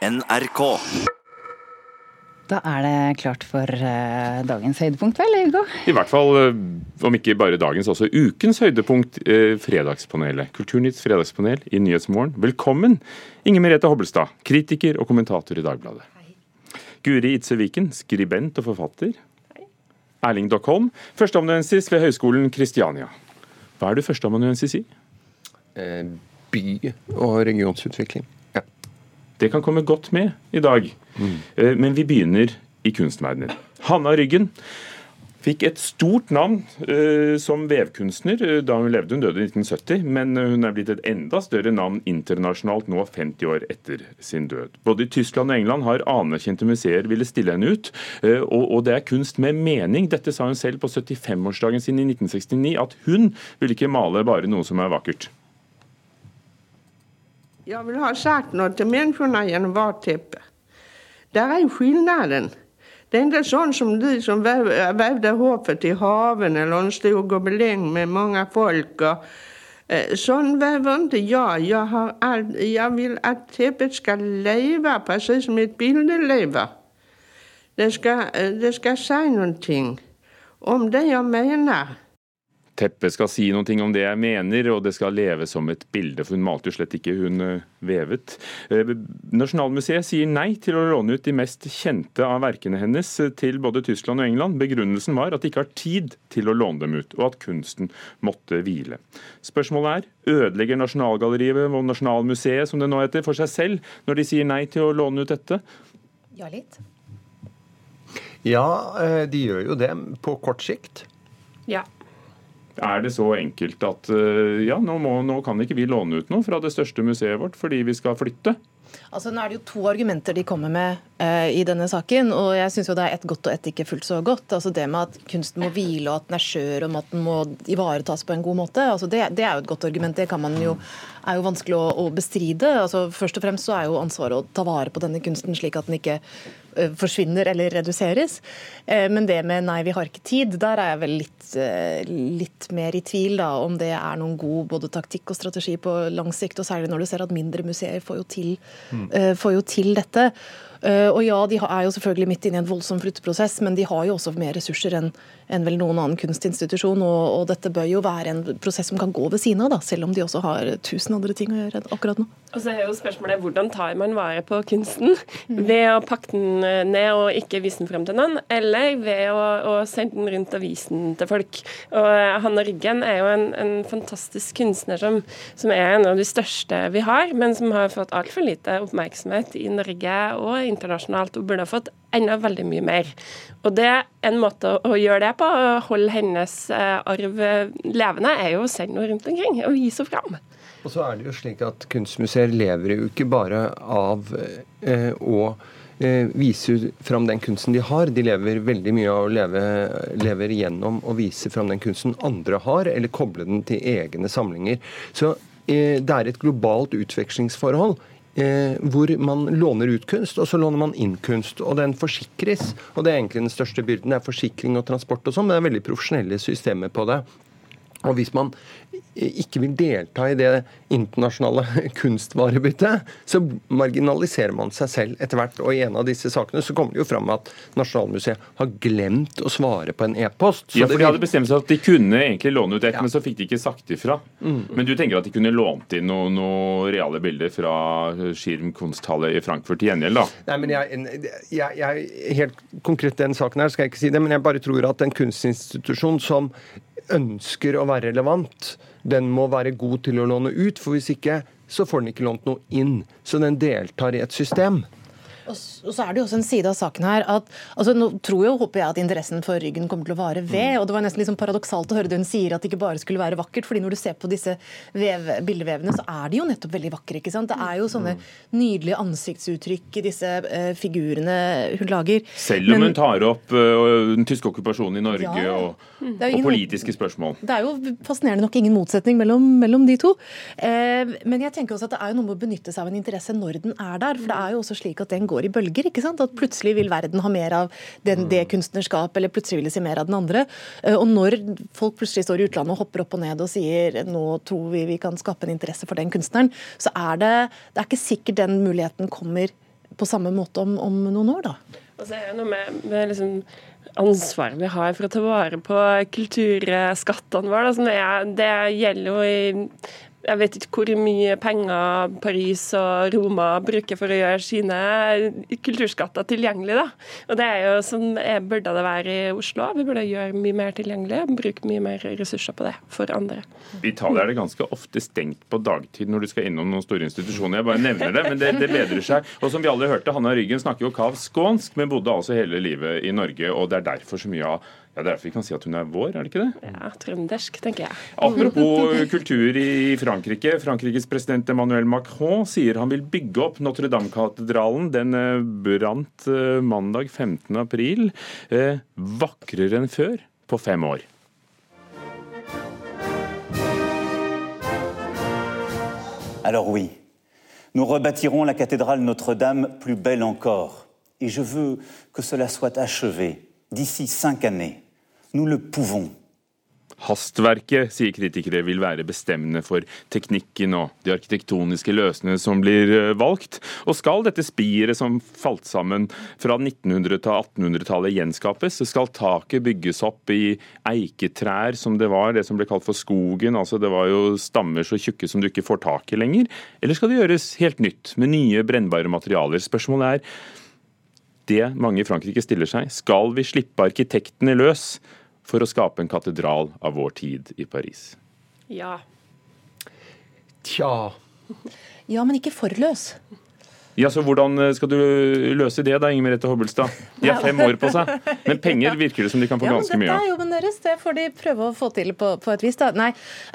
NRK. Da er det klart for uh, dagens høydepunkt, vel, Hugo? I hvert fall, uh, om ikke bare dagens, også ukens høydepunkt, uh, Fredagspanelet. Kulturnytts fredagspanel i Nyhetsmorgen. Velkommen, Inger Merete Hobbelstad, kritiker og kommentator i Dagbladet. Hei. Guri Itse Viken, skribent og forfatter. Hei. Erling Dockholm, førsteamanuensis ved Høgskolen Kristiania. Hva er du førsteamanuensis i? by- og regionsutvikling. Det kan komme godt med i dag. Mm. Men vi begynner i kunstverdenen. Hanna Ryggen fikk et stort navn uh, som vevkunstner uh, da hun levde. Hun døde i 1970, men uh, hun er blitt et enda større navn internasjonalt nå 50 år etter sin død. Både i Tyskland og England har anerkjente museer ville stille henne ut. Og, og, det er kunst med mening. Dette sa hun selv på 75-årsdagen sin i 1969, at hun ville ikke male bare noe som er vakkert. Jag vil ha sagt noe til menneskene gjennom varteppet. varteppe. er jo skillnaden. Det er ikke sånn som de som vevde håpet i haven eller en stor gobeleng med mange folk. Og, eh, sånn vever ikke jeg. Jeg, har all, jag vill att täppet ska leva precis som et bilde lever. Det skal, eh, det ska säga någonting om det jeg menar. Teppet skal si noen ting om det jeg mener, og det skal leve som et bilde. For hun malte jo slett ikke, hun eh, vevet. Eh, Nasjonalmuseet sier nei til å låne ut de mest kjente av verkene hennes eh, til både Tyskland og England. Begrunnelsen var at de ikke har tid til å låne dem ut, og at kunsten måtte hvile. Spørsmålet er ødelegger Nasjonalgalleriet og Nasjonalmuseet, som det nå heter, for seg selv når de sier nei til å låne ut dette? Ja, litt. Ja, de gjør jo det på kort sikt. Ja. Er det så enkelt at eh, ja, nå, må, nå kan ikke vi låne ut noe fra det største museet vårt fordi vi skal flytte? Altså, nå er det jo to argumenter de kommer med eh, i denne saken, og jeg syns det er ett godt og ett ikke fullt så godt. Altså Det med at kunsten må hvile, og at den er skjør, og at den må ivaretas på en god måte, altså det, det, er jo et godt argument. Det kan man jo, er jo vanskelig å, å bestride. Altså Først og fremst så er jo ansvaret å ta vare på denne kunsten slik at den ikke forsvinner eller reduseres. Eh, men det med 'nei, vi har ikke tid', der er jeg vel litt, eh, litt mer i tvil da, om det er noen god både taktikk og strategi på lang sikt. Og særlig når du ser at mindre museer får jo til, mm. får jo til dette. Og ja, de er jo selvfølgelig midt inne i en voldsom flytteprosess, men de har jo også mer ressurser enn en vel noen annen kunstinstitusjon. Og, og, dette bør jo være en prosess som kan gå ved siden av, da, selv om de også har tusen andre ting å gjøre akkurat nå. Og så er jo spørsmålet hvordan tar man vare på kunsten? Mm. Ved å pakke den ned og ikke vise den frem til noen, eller ved å, å sende den rundt og vise den til folk. Og Hanne Ryggen er jo en, en fantastisk kunstner som, som, er en av de største vi har, men som har fått altfor lite oppmerksomhet i Norge og internasjonalt, og burde ha fått enda veldig mye mer. Og det En måte å, gjøre det på, å holde hennes eh, arv levende, er jo å sende henne rundt omkring og vise henne fram. Og så er det jo slik at Kunstmuseer lever jo ikke bare av eh, å eh, vise fram den kunsten de har. De lever veldig mye av å leve lever gjennom å vise fram den kunsten andre har, eller koble den til egne samlinger. Så eh, det er et globalt utvekslingsforhold eh, hvor man låner ut kunst, og så låner man inn kunst. Og den forsikres. Og det er egentlig den største byrden. Det er forsikring og transport og sånn, men det er veldig profesjonelle systemer på det. Og hvis man ikke vil delta i det internasjonale kunstvarebyttet, så marginaliserer man seg selv etter hvert. Og i en av disse sakene så kommer det jo fram at Nasjonalmuseet har glemt å svare på en e-post. Ja, for de hadde bestemt seg at de kunne egentlig låne ut et, ja. men så fikk de ikke sagt ifra. Mm. Men du tenker at de kunne lånt inn noen noe reale bilder fra Schirm kunsthalle i Frankfurt til gjengjeld, da? Nei, men jeg, jeg, jeg, Helt konkret den saken her skal jeg ikke si det, men jeg bare tror at en kunstinstitusjon som ønsker å være relevant, den må være god til å låne ut. For hvis ikke, så får den ikke lånt noe inn. Så den deltar i et system. Og så er det jo også en side av saken her at altså Nå tror jo, håper jeg at interessen for ryggen kommer til å vare ved. og Det var nesten liksom paradoksalt å høre det hun sier, at det ikke bare skulle være vakkert. fordi når du ser på disse vev, bildevevene, så er de jo nettopp veldig vakre. ikke sant? Det er jo sånne nydelige ansiktsuttrykk i disse uh, figurene hun lager. Selv om Men, hun tar opp uh, den tyske okkupasjonen i Norge ja, og, og, politiske spørsmål. Det er jo fascinerende nok ingen motsetning mellom, mellom de to. Uh, men jeg tenker også at det er jo noe med å benytte seg av en interesse når den er der. For det er jo også slik at den går i bølger. ikke sant? At plutselig vil verden ha mer av den, det kunstnerskapet, kunstnerskap, eller plutselig vil de se mer av den andre. Eh, og når folk plutselig står i utlandet og hopper opp og ned og sier nå tror vi vi kan skape en interesse for den kunstneren, så er det, det er ikke sikkert den muligheten kommer på samme måte om, om noen år, da. Og så er det noe med, med liksom ansvaret vi har for å ta vare på kulturskattene våre. Da, er, det gjelder jo i jeg vet ikke hvor mye penger Paris og Roma bruker for å gjøre sine kulturskatter tilgjengelig. Da. Og det er jo sånn er, burde det være i Oslo. Vi burde gjøre mye mer tilgjengelig og bruke mye mer ressurser på det for andre. I Italia er det ganske ofte stengt på dagtid når du skal innom noen store institusjoner. Jeg bare nevner det, men det, det bedrer seg. Og som vi alle hørte, Hanna Ryggen snakker jo kav skånsk, men bodde altså hele livet i Norge. Og det er derfor så mye av ja, Det er derfor vi kan si at hun er vår, er det ikke det? Ja, trøndersk, tenker jeg. Apropos kultur i Frankrike. Frankrikes president Emmanuel Macron sier han vil bygge opp Notre-Dame-katedralen. Den eh, brant eh, mandag 15. april. Eh, vakrere enn før på fem år. Alors oui, nous rebâtirons la cathédrale Notre-Dame plus belle encore. Et je veux que cela soit achevé d'ici cinq années. Nous le pouvons. Hastverket, sier kritikere, vil være bestemmende for teknikken og de arkitektoniske løsningene som blir eh, valgt. Og skal dette spiret som falt sammen fra 1900- til 1800-tallet gjenskapes, så skal taket bygges opp i eiketrær, som det var, det som ble kalt for skogen. altså Det var jo stammer så tjukke som du ikke får tak i lenger. Eller skal det gjøres helt nytt, med nye brennbare materialer? Spørsmålet er det mange i Frankrike stiller seg. Skal vi slippe arkitektene løs for å skape en katedral av vår tid i Paris? Ja. Tja. Ja, men ikke for løs. Ja, så Hvordan eh, skal du løse det, da, Inger Merete Hobbelstad? De har fem år på seg. Men penger virker det som de kan få Ja, men ganske mye Dette det er jobben deres, det får de prøve å få til på, på et vis. Da. Nei,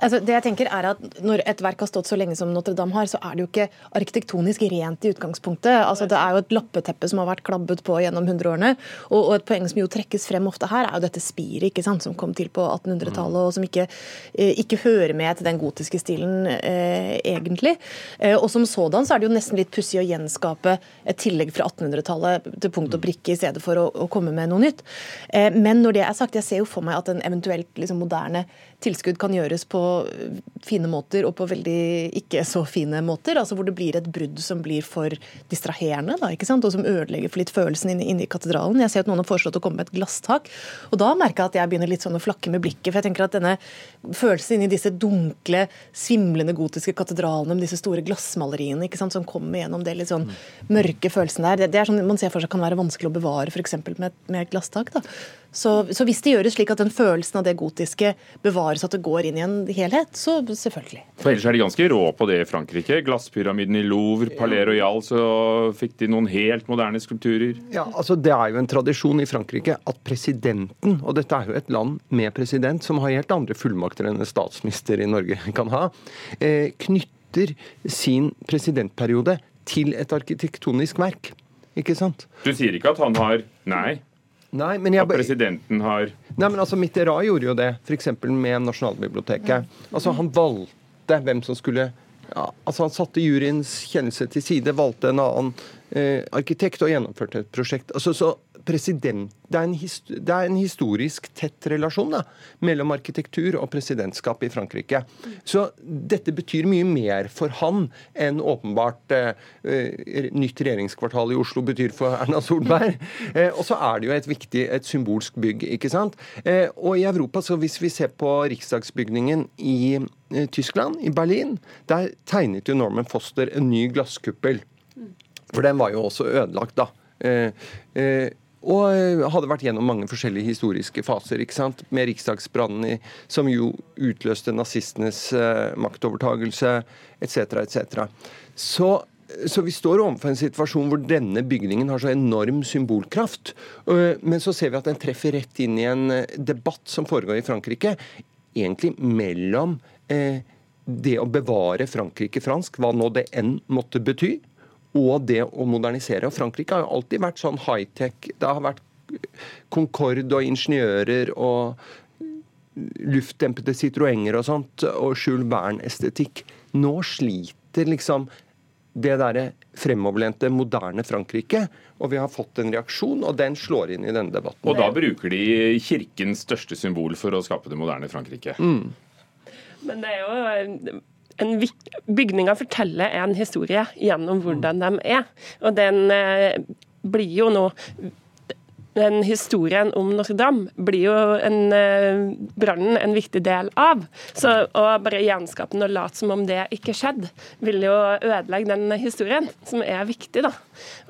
altså det jeg tenker er at Når et verk har stått så lenge som Notre-Dame har, så er det jo ikke arkitektonisk rent i utgangspunktet. Altså Det er jo et lappeteppe som har vært klabbet på gjennom hundreårene. Og, og et poeng som jo trekkes frem ofte her, er jo dette spiret ikke sant, som kom til på 1800-tallet, og som ikke, eh, ikke hører med til den gotiske stilen eh, egentlig. Eh, og som sådan så er det jo nesten litt pussig å gjenskape et tillegg fra 1800-tallet til punkt og prikke i stedet for å, å komme med noe nytt. Eh, men når det er sagt, jeg ser jo for meg at en eventuelt liksom, moderne tilskudd kan gjøres på fine måter og på veldig ikke så fine måter. altså Hvor det blir et brudd som blir for distraherende, da, ikke sant? og som ødelegger for litt følelsen inne, inne i katedralen. Jeg ser at noen har foreslått å komme med et glasstak. Og da merker jeg at jeg begynner litt sånn å flakke med blikket. For jeg tenker at denne følelsen inni disse dunkle, svimlende gotiske katedralene med disse store glassmaleriene ikke sant, som kommer gjennom det litt sånn mørke følelsen der, det, det er sånn man ser for seg kan være vanskelig å bevare f.eks. Med, med et glasstak. da. Så, så hvis det gjøres slik at den følelsen av det gotiske bevares, at det går inn i en helhet, så selvfølgelig. For ellers er de ganske rå på det i Frankrike. Glasspyramiden i Louvre, Palais Royal, så fikk de noen helt moderne skulpturer. Ja, altså Det er jo en tradisjon i Frankrike at presidenten, og dette er jo et land med president som har helt andre fullmakter enn en statsminister i Norge kan ha, eh, knytter sin presidentperiode til et arkitektonisk verk. Ikke sant? Du sier ikke at han har Nei. Nei, men jeg, At presidenten har Nei, men altså Mitterrand gjorde jo det, f.eks. med Nasjonalbiblioteket. Altså Han valgte hvem som skulle ja, altså Han satte juryens kjennelse til side, valgte en annen arkitekt og gjennomførte et prosjekt. Altså, så president, det er, det er en historisk tett relasjon da, mellom arkitektur og presidentskap i Frankrike. Så dette betyr mye mer for han enn åpenbart eh, eh, nytt regjeringskvartal i Oslo betyr for Erna Solberg. Eh, og så er det jo et viktig, et symbolsk bygg, ikke sant. Eh, og i Europa, så hvis vi ser på riksdagsbygningen i eh, Tyskland, i Berlin, der tegnet jo Norman Foster en ny glasskuppel. For den var jo også ødelagt, da. Eh, eh, og eh, hadde vært gjennom mange forskjellige historiske faser. ikke sant? Med riksdagsbrannen, som jo utløste nazistenes maktovertagelse, etc., etc. Så, så vi står overfor en situasjon hvor denne bygningen har så enorm symbolkraft. Men så ser vi at den treffer rett inn i en debatt som foregår i Frankrike, egentlig mellom det å bevare Frankrike fransk, hva nå det enn måtte bety, og det å modernisere. Og Frankrike har jo alltid vært sånn high-tech. Det har vært Concorde og ingeniører og luftdempede Citroënger og sånt, og Jules Verne-estetikk. Nå sliter liksom det derre fremoverlente, moderne Frankrike. Og vi har fått en reaksjon, og den slår inn i denne debatten. Og da bruker de kirkens største symbol for å skape det moderne Frankrike. Men det er jo en Bygninga forteller en historie gjennom hvordan de er. Og den eh, blir jo nå den historien om Notre-Dame blir jo en, uh, brannen en viktig del av. Så å bare gjenskape den og late som om det ikke skjedde, vil jo ødelegge den historien, som er viktig. da.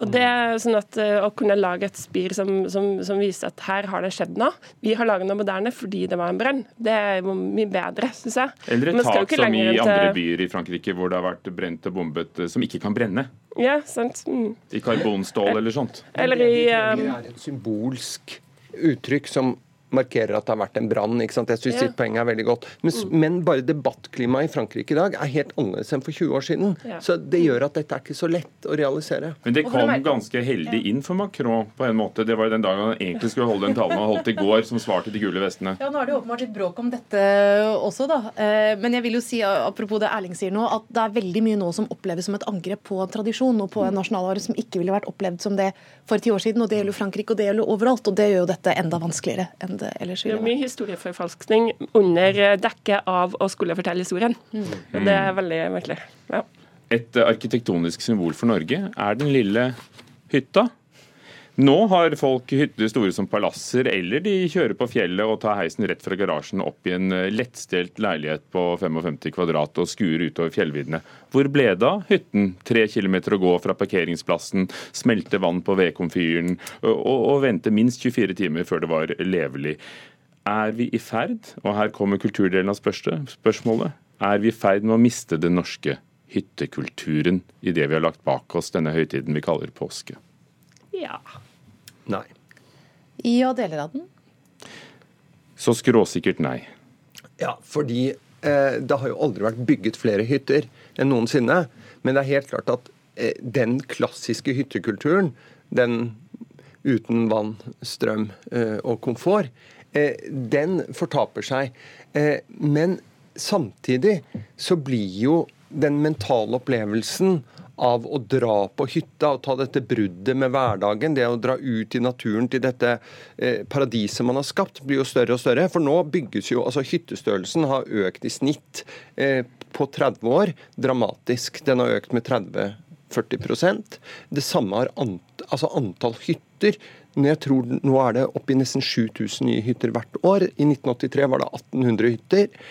Og det sånn at uh, Å kunne lage et spir som, som, som, viser at her har det skjedd noe. Vi har laget noe moderne fordi det var en brann. Det er jo mye bedre, syns jeg. Eller et tak som i andre byer i Frankrike hvor det har vært brent og bombet, eh, som ikke kan brenne. Ja, sant. Mm. I karbonstål eller sånt. Eller i um... Det er et symbolsk uttrykk som markerer at det har vært en brann. Jeg syns ja. sitt poeng er veldig godt. Men, mm. men, bare debattklimaet i Frankrike i dag er helt annerledes enn for 20 år siden. Ja. Så det gjør at dette er ikke så lett å realisere. Men det kom ganske heldig inn for Macron på en måte. Det var den dagen han egentlig skulle holde den talen han holdt i går, som svar til de gule vestene. Ja, nå er det åpenbart litt bråk om dette også, da. Eh, men jeg vil jo si, apropos det Erling sier nå, at det er veldig mye nå som oppleves som et angrep på en tradisjon og på en nasjonalvare som ikke ville vært opplevd som det for ti år siden. Og det gjelder Frankrike, og det gjelder overalt. Og det gjør jo dette enda vanskeligere enn det ellers ville vært historieforfalskning under dekket av å skulle fortelle historien. Mm. Det er veldig merkelig. Ja. Et arkitektonisk symbol for Norge er den lille hytta. Nå har folk hytter store som palasser, eller de kjører på fjellet og tar heisen rett fra garasjen opp i en lettstelt leilighet på 55 kvadrat og skuer utover fjellviddene. Hvor ble det av hytten? Tre kilometer å gå fra parkeringsplassen, smelte vann på vedkomfyren og, og vente minst 24 timer før det var levelig. Er vi i ferd, og her kommer kulturdelen av spørsmålet, er vi i ferd med å miste den norske hyttekulturen i det vi har lagt bak oss denne høytiden vi kaller påske? Ja. Nei. Ja, deler av den. Så skråsikkert nei. Ja, fordi eh, det har jo aldri vært bygget flere hytter enn noensinne. Men det er helt klart at eh, den klassiske hyttekulturen, den uten vann, strøm eh, og komfort, Eh, den fortaper seg. Eh, men samtidig så blir jo den mentale opplevelsen av å dra på hytta og ta dette bruddet med hverdagen, det å dra ut i naturen til dette eh, paradiset man har skapt, blir jo større og større. For nå bygges jo altså Hyttestørrelsen har økt i snitt eh, på 30 år dramatisk. Den har økt med 30-40% Det samme har ant, altså antall hytter men jeg tror nå er det oppi nesten 7000 nye hytter hvert år. I 1983 var det 1800 hytter.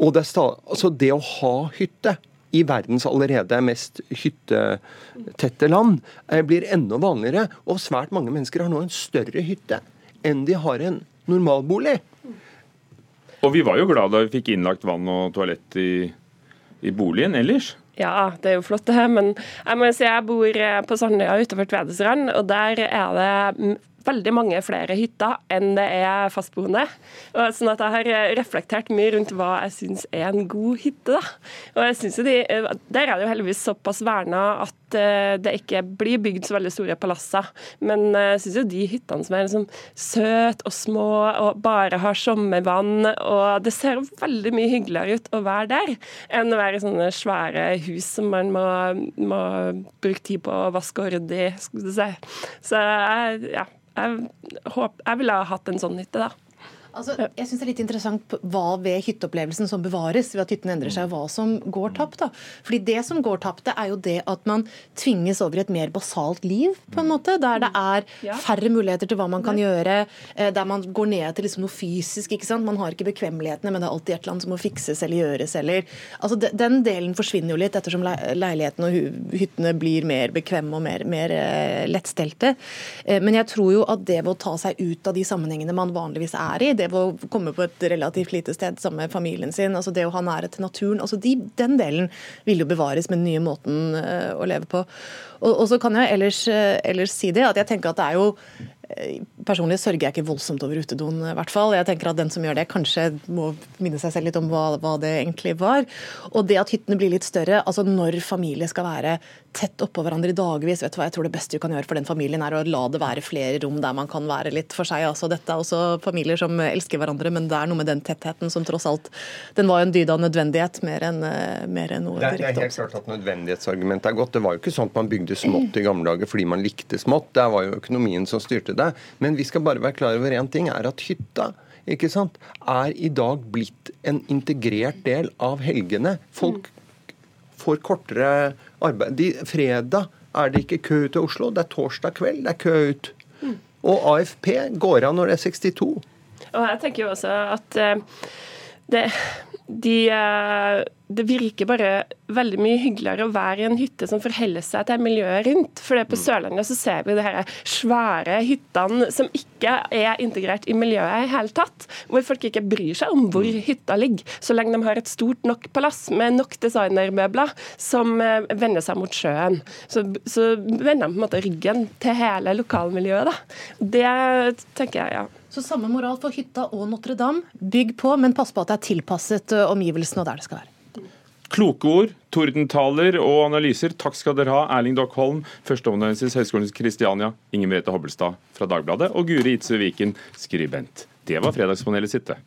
Og det, altså det å ha hytte i verdens allerede mest hyttetette land eh, blir enda vanligere. Og svært mange mennesker har nå en større hytte enn de har en normalbolig. Og vi var jo glad da vi fikk innlagt vann og toalett i, i boligen ellers. Ja, det er jo flott det. Men jeg må si jeg bor eh, på Sandøya utenfor Tvedestrand, og der er det veldig mange flere hytter enn det er fastboende. Og sånn at jeg har eh, reflektert mye rundt hva jeg syns er en god hytte. Da. Og jeg synes jo de, eh, Der er det jo heldigvis såpass verna at eh, det ikke blir bygd så veldig store palasser. Men jeg syns jo de hyttene som er liksom søte og små og bare har sommervann, og det ser veldig mye hyggeligere ut å være der enn å være i sånne svære hus som man må, må bruke tid på å vaske og rydde i. si. Så ja, jeg, håper, jeg ville ha hatt en sånn hytte, da. Altså, jeg synes Det er litt interessant hva ved hytteopplevelsen som bevares ved at hytten endrer seg, og hva som går tapt. da. Fordi Det som går tapt, det er jo det at man tvinges over i et mer basalt liv, på en måte. Der det er færre muligheter til hva man kan gjøre. Eh, der man går ned til liksom noe fysisk. ikke sant? Man har ikke bekvemmelighetene, men det er alltid et eller annet som må fikses eller gjøres. eller... Altså, Den delen forsvinner jo litt ettersom leiligheten og hyttene blir mer bekvemme og mer, mer eh, lettstelte. Eh, men jeg tror jo at det ved å ta seg ut av de sammenhengene man vanligvis er i, det å komme på et relativt lite sted sammen med familien sin, altså det å ha nærhet til naturen, altså de, den delen vil jo bevares med den nye måten uh, å leve på. Og, og, så kan jeg ellers, uh, ellers si det, at jeg tenker at det er jo Eh, personlig sørger jeg ikke voldsomt over utedoen, i hvert fall. Jeg tenker at Den som gjør det, kanskje må minne seg selv litt om hva, hva, det egentlig var. Og det at hyttene blir litt større, altså når familie skal være tett oppå hverandre i dagvis, vet du hva jeg tror det beste du kan gjøre for den familien, er å la det være flere rom der man kan være litt for seg. Altså, dette er også familier som elsker hverandre, men det er noe med den tettheten som tross alt Den var jo en dyd av nødvendighet mer enn, mer enn noe direkte oppsett. Det er helt klart at nødvendighetsargumentet er godt. Det var jo ikke sånn at man bygde smått i gamle dager fordi man likte smått. Det var jo økonomien som styrte det. Men vi skal bare være klar over én ting, er at hytta ikke sant, er i dag blitt en integrert del av helgene. Folk får kortere arbeid. De, fredag er det ikke kø ut til Oslo, det er torsdag kveld, det er kø ut. Og AFP går av når det er 62. Og jeg tenker jo også at eh, det, de, eh, det virker bare veldig mye hyggeligere å være i en hytte som forholder seg til miljøet rundt. For på Sørlandet så ser vi de her svære hyttene som ikke er integrert i miljøet i hele tatt. Hvor folk ikke bryr seg om hvor hytta ligger, så lenge de har et stort nok palass med nok designermøbler som eh, vender seg mot sjøen. Så, så vender de på en måte ryggen til hele lokalmiljøet. da. Det tenker jeg, ja. Så samme moral for hytta og Notre-Dame. Bygg på, men pass på at det er tilpasset ø, omgivelsene og der det skal være. Kloke ord, tordentaler og analyser. Takk skal dere ha, Erling Dockholm, førsteamanuensis Høgskolen Kristiania, Inger Merete Hobbelstad fra Dagbladet og Guri Itze Viken, skribent. Det var Fredagspanelet sitt, det.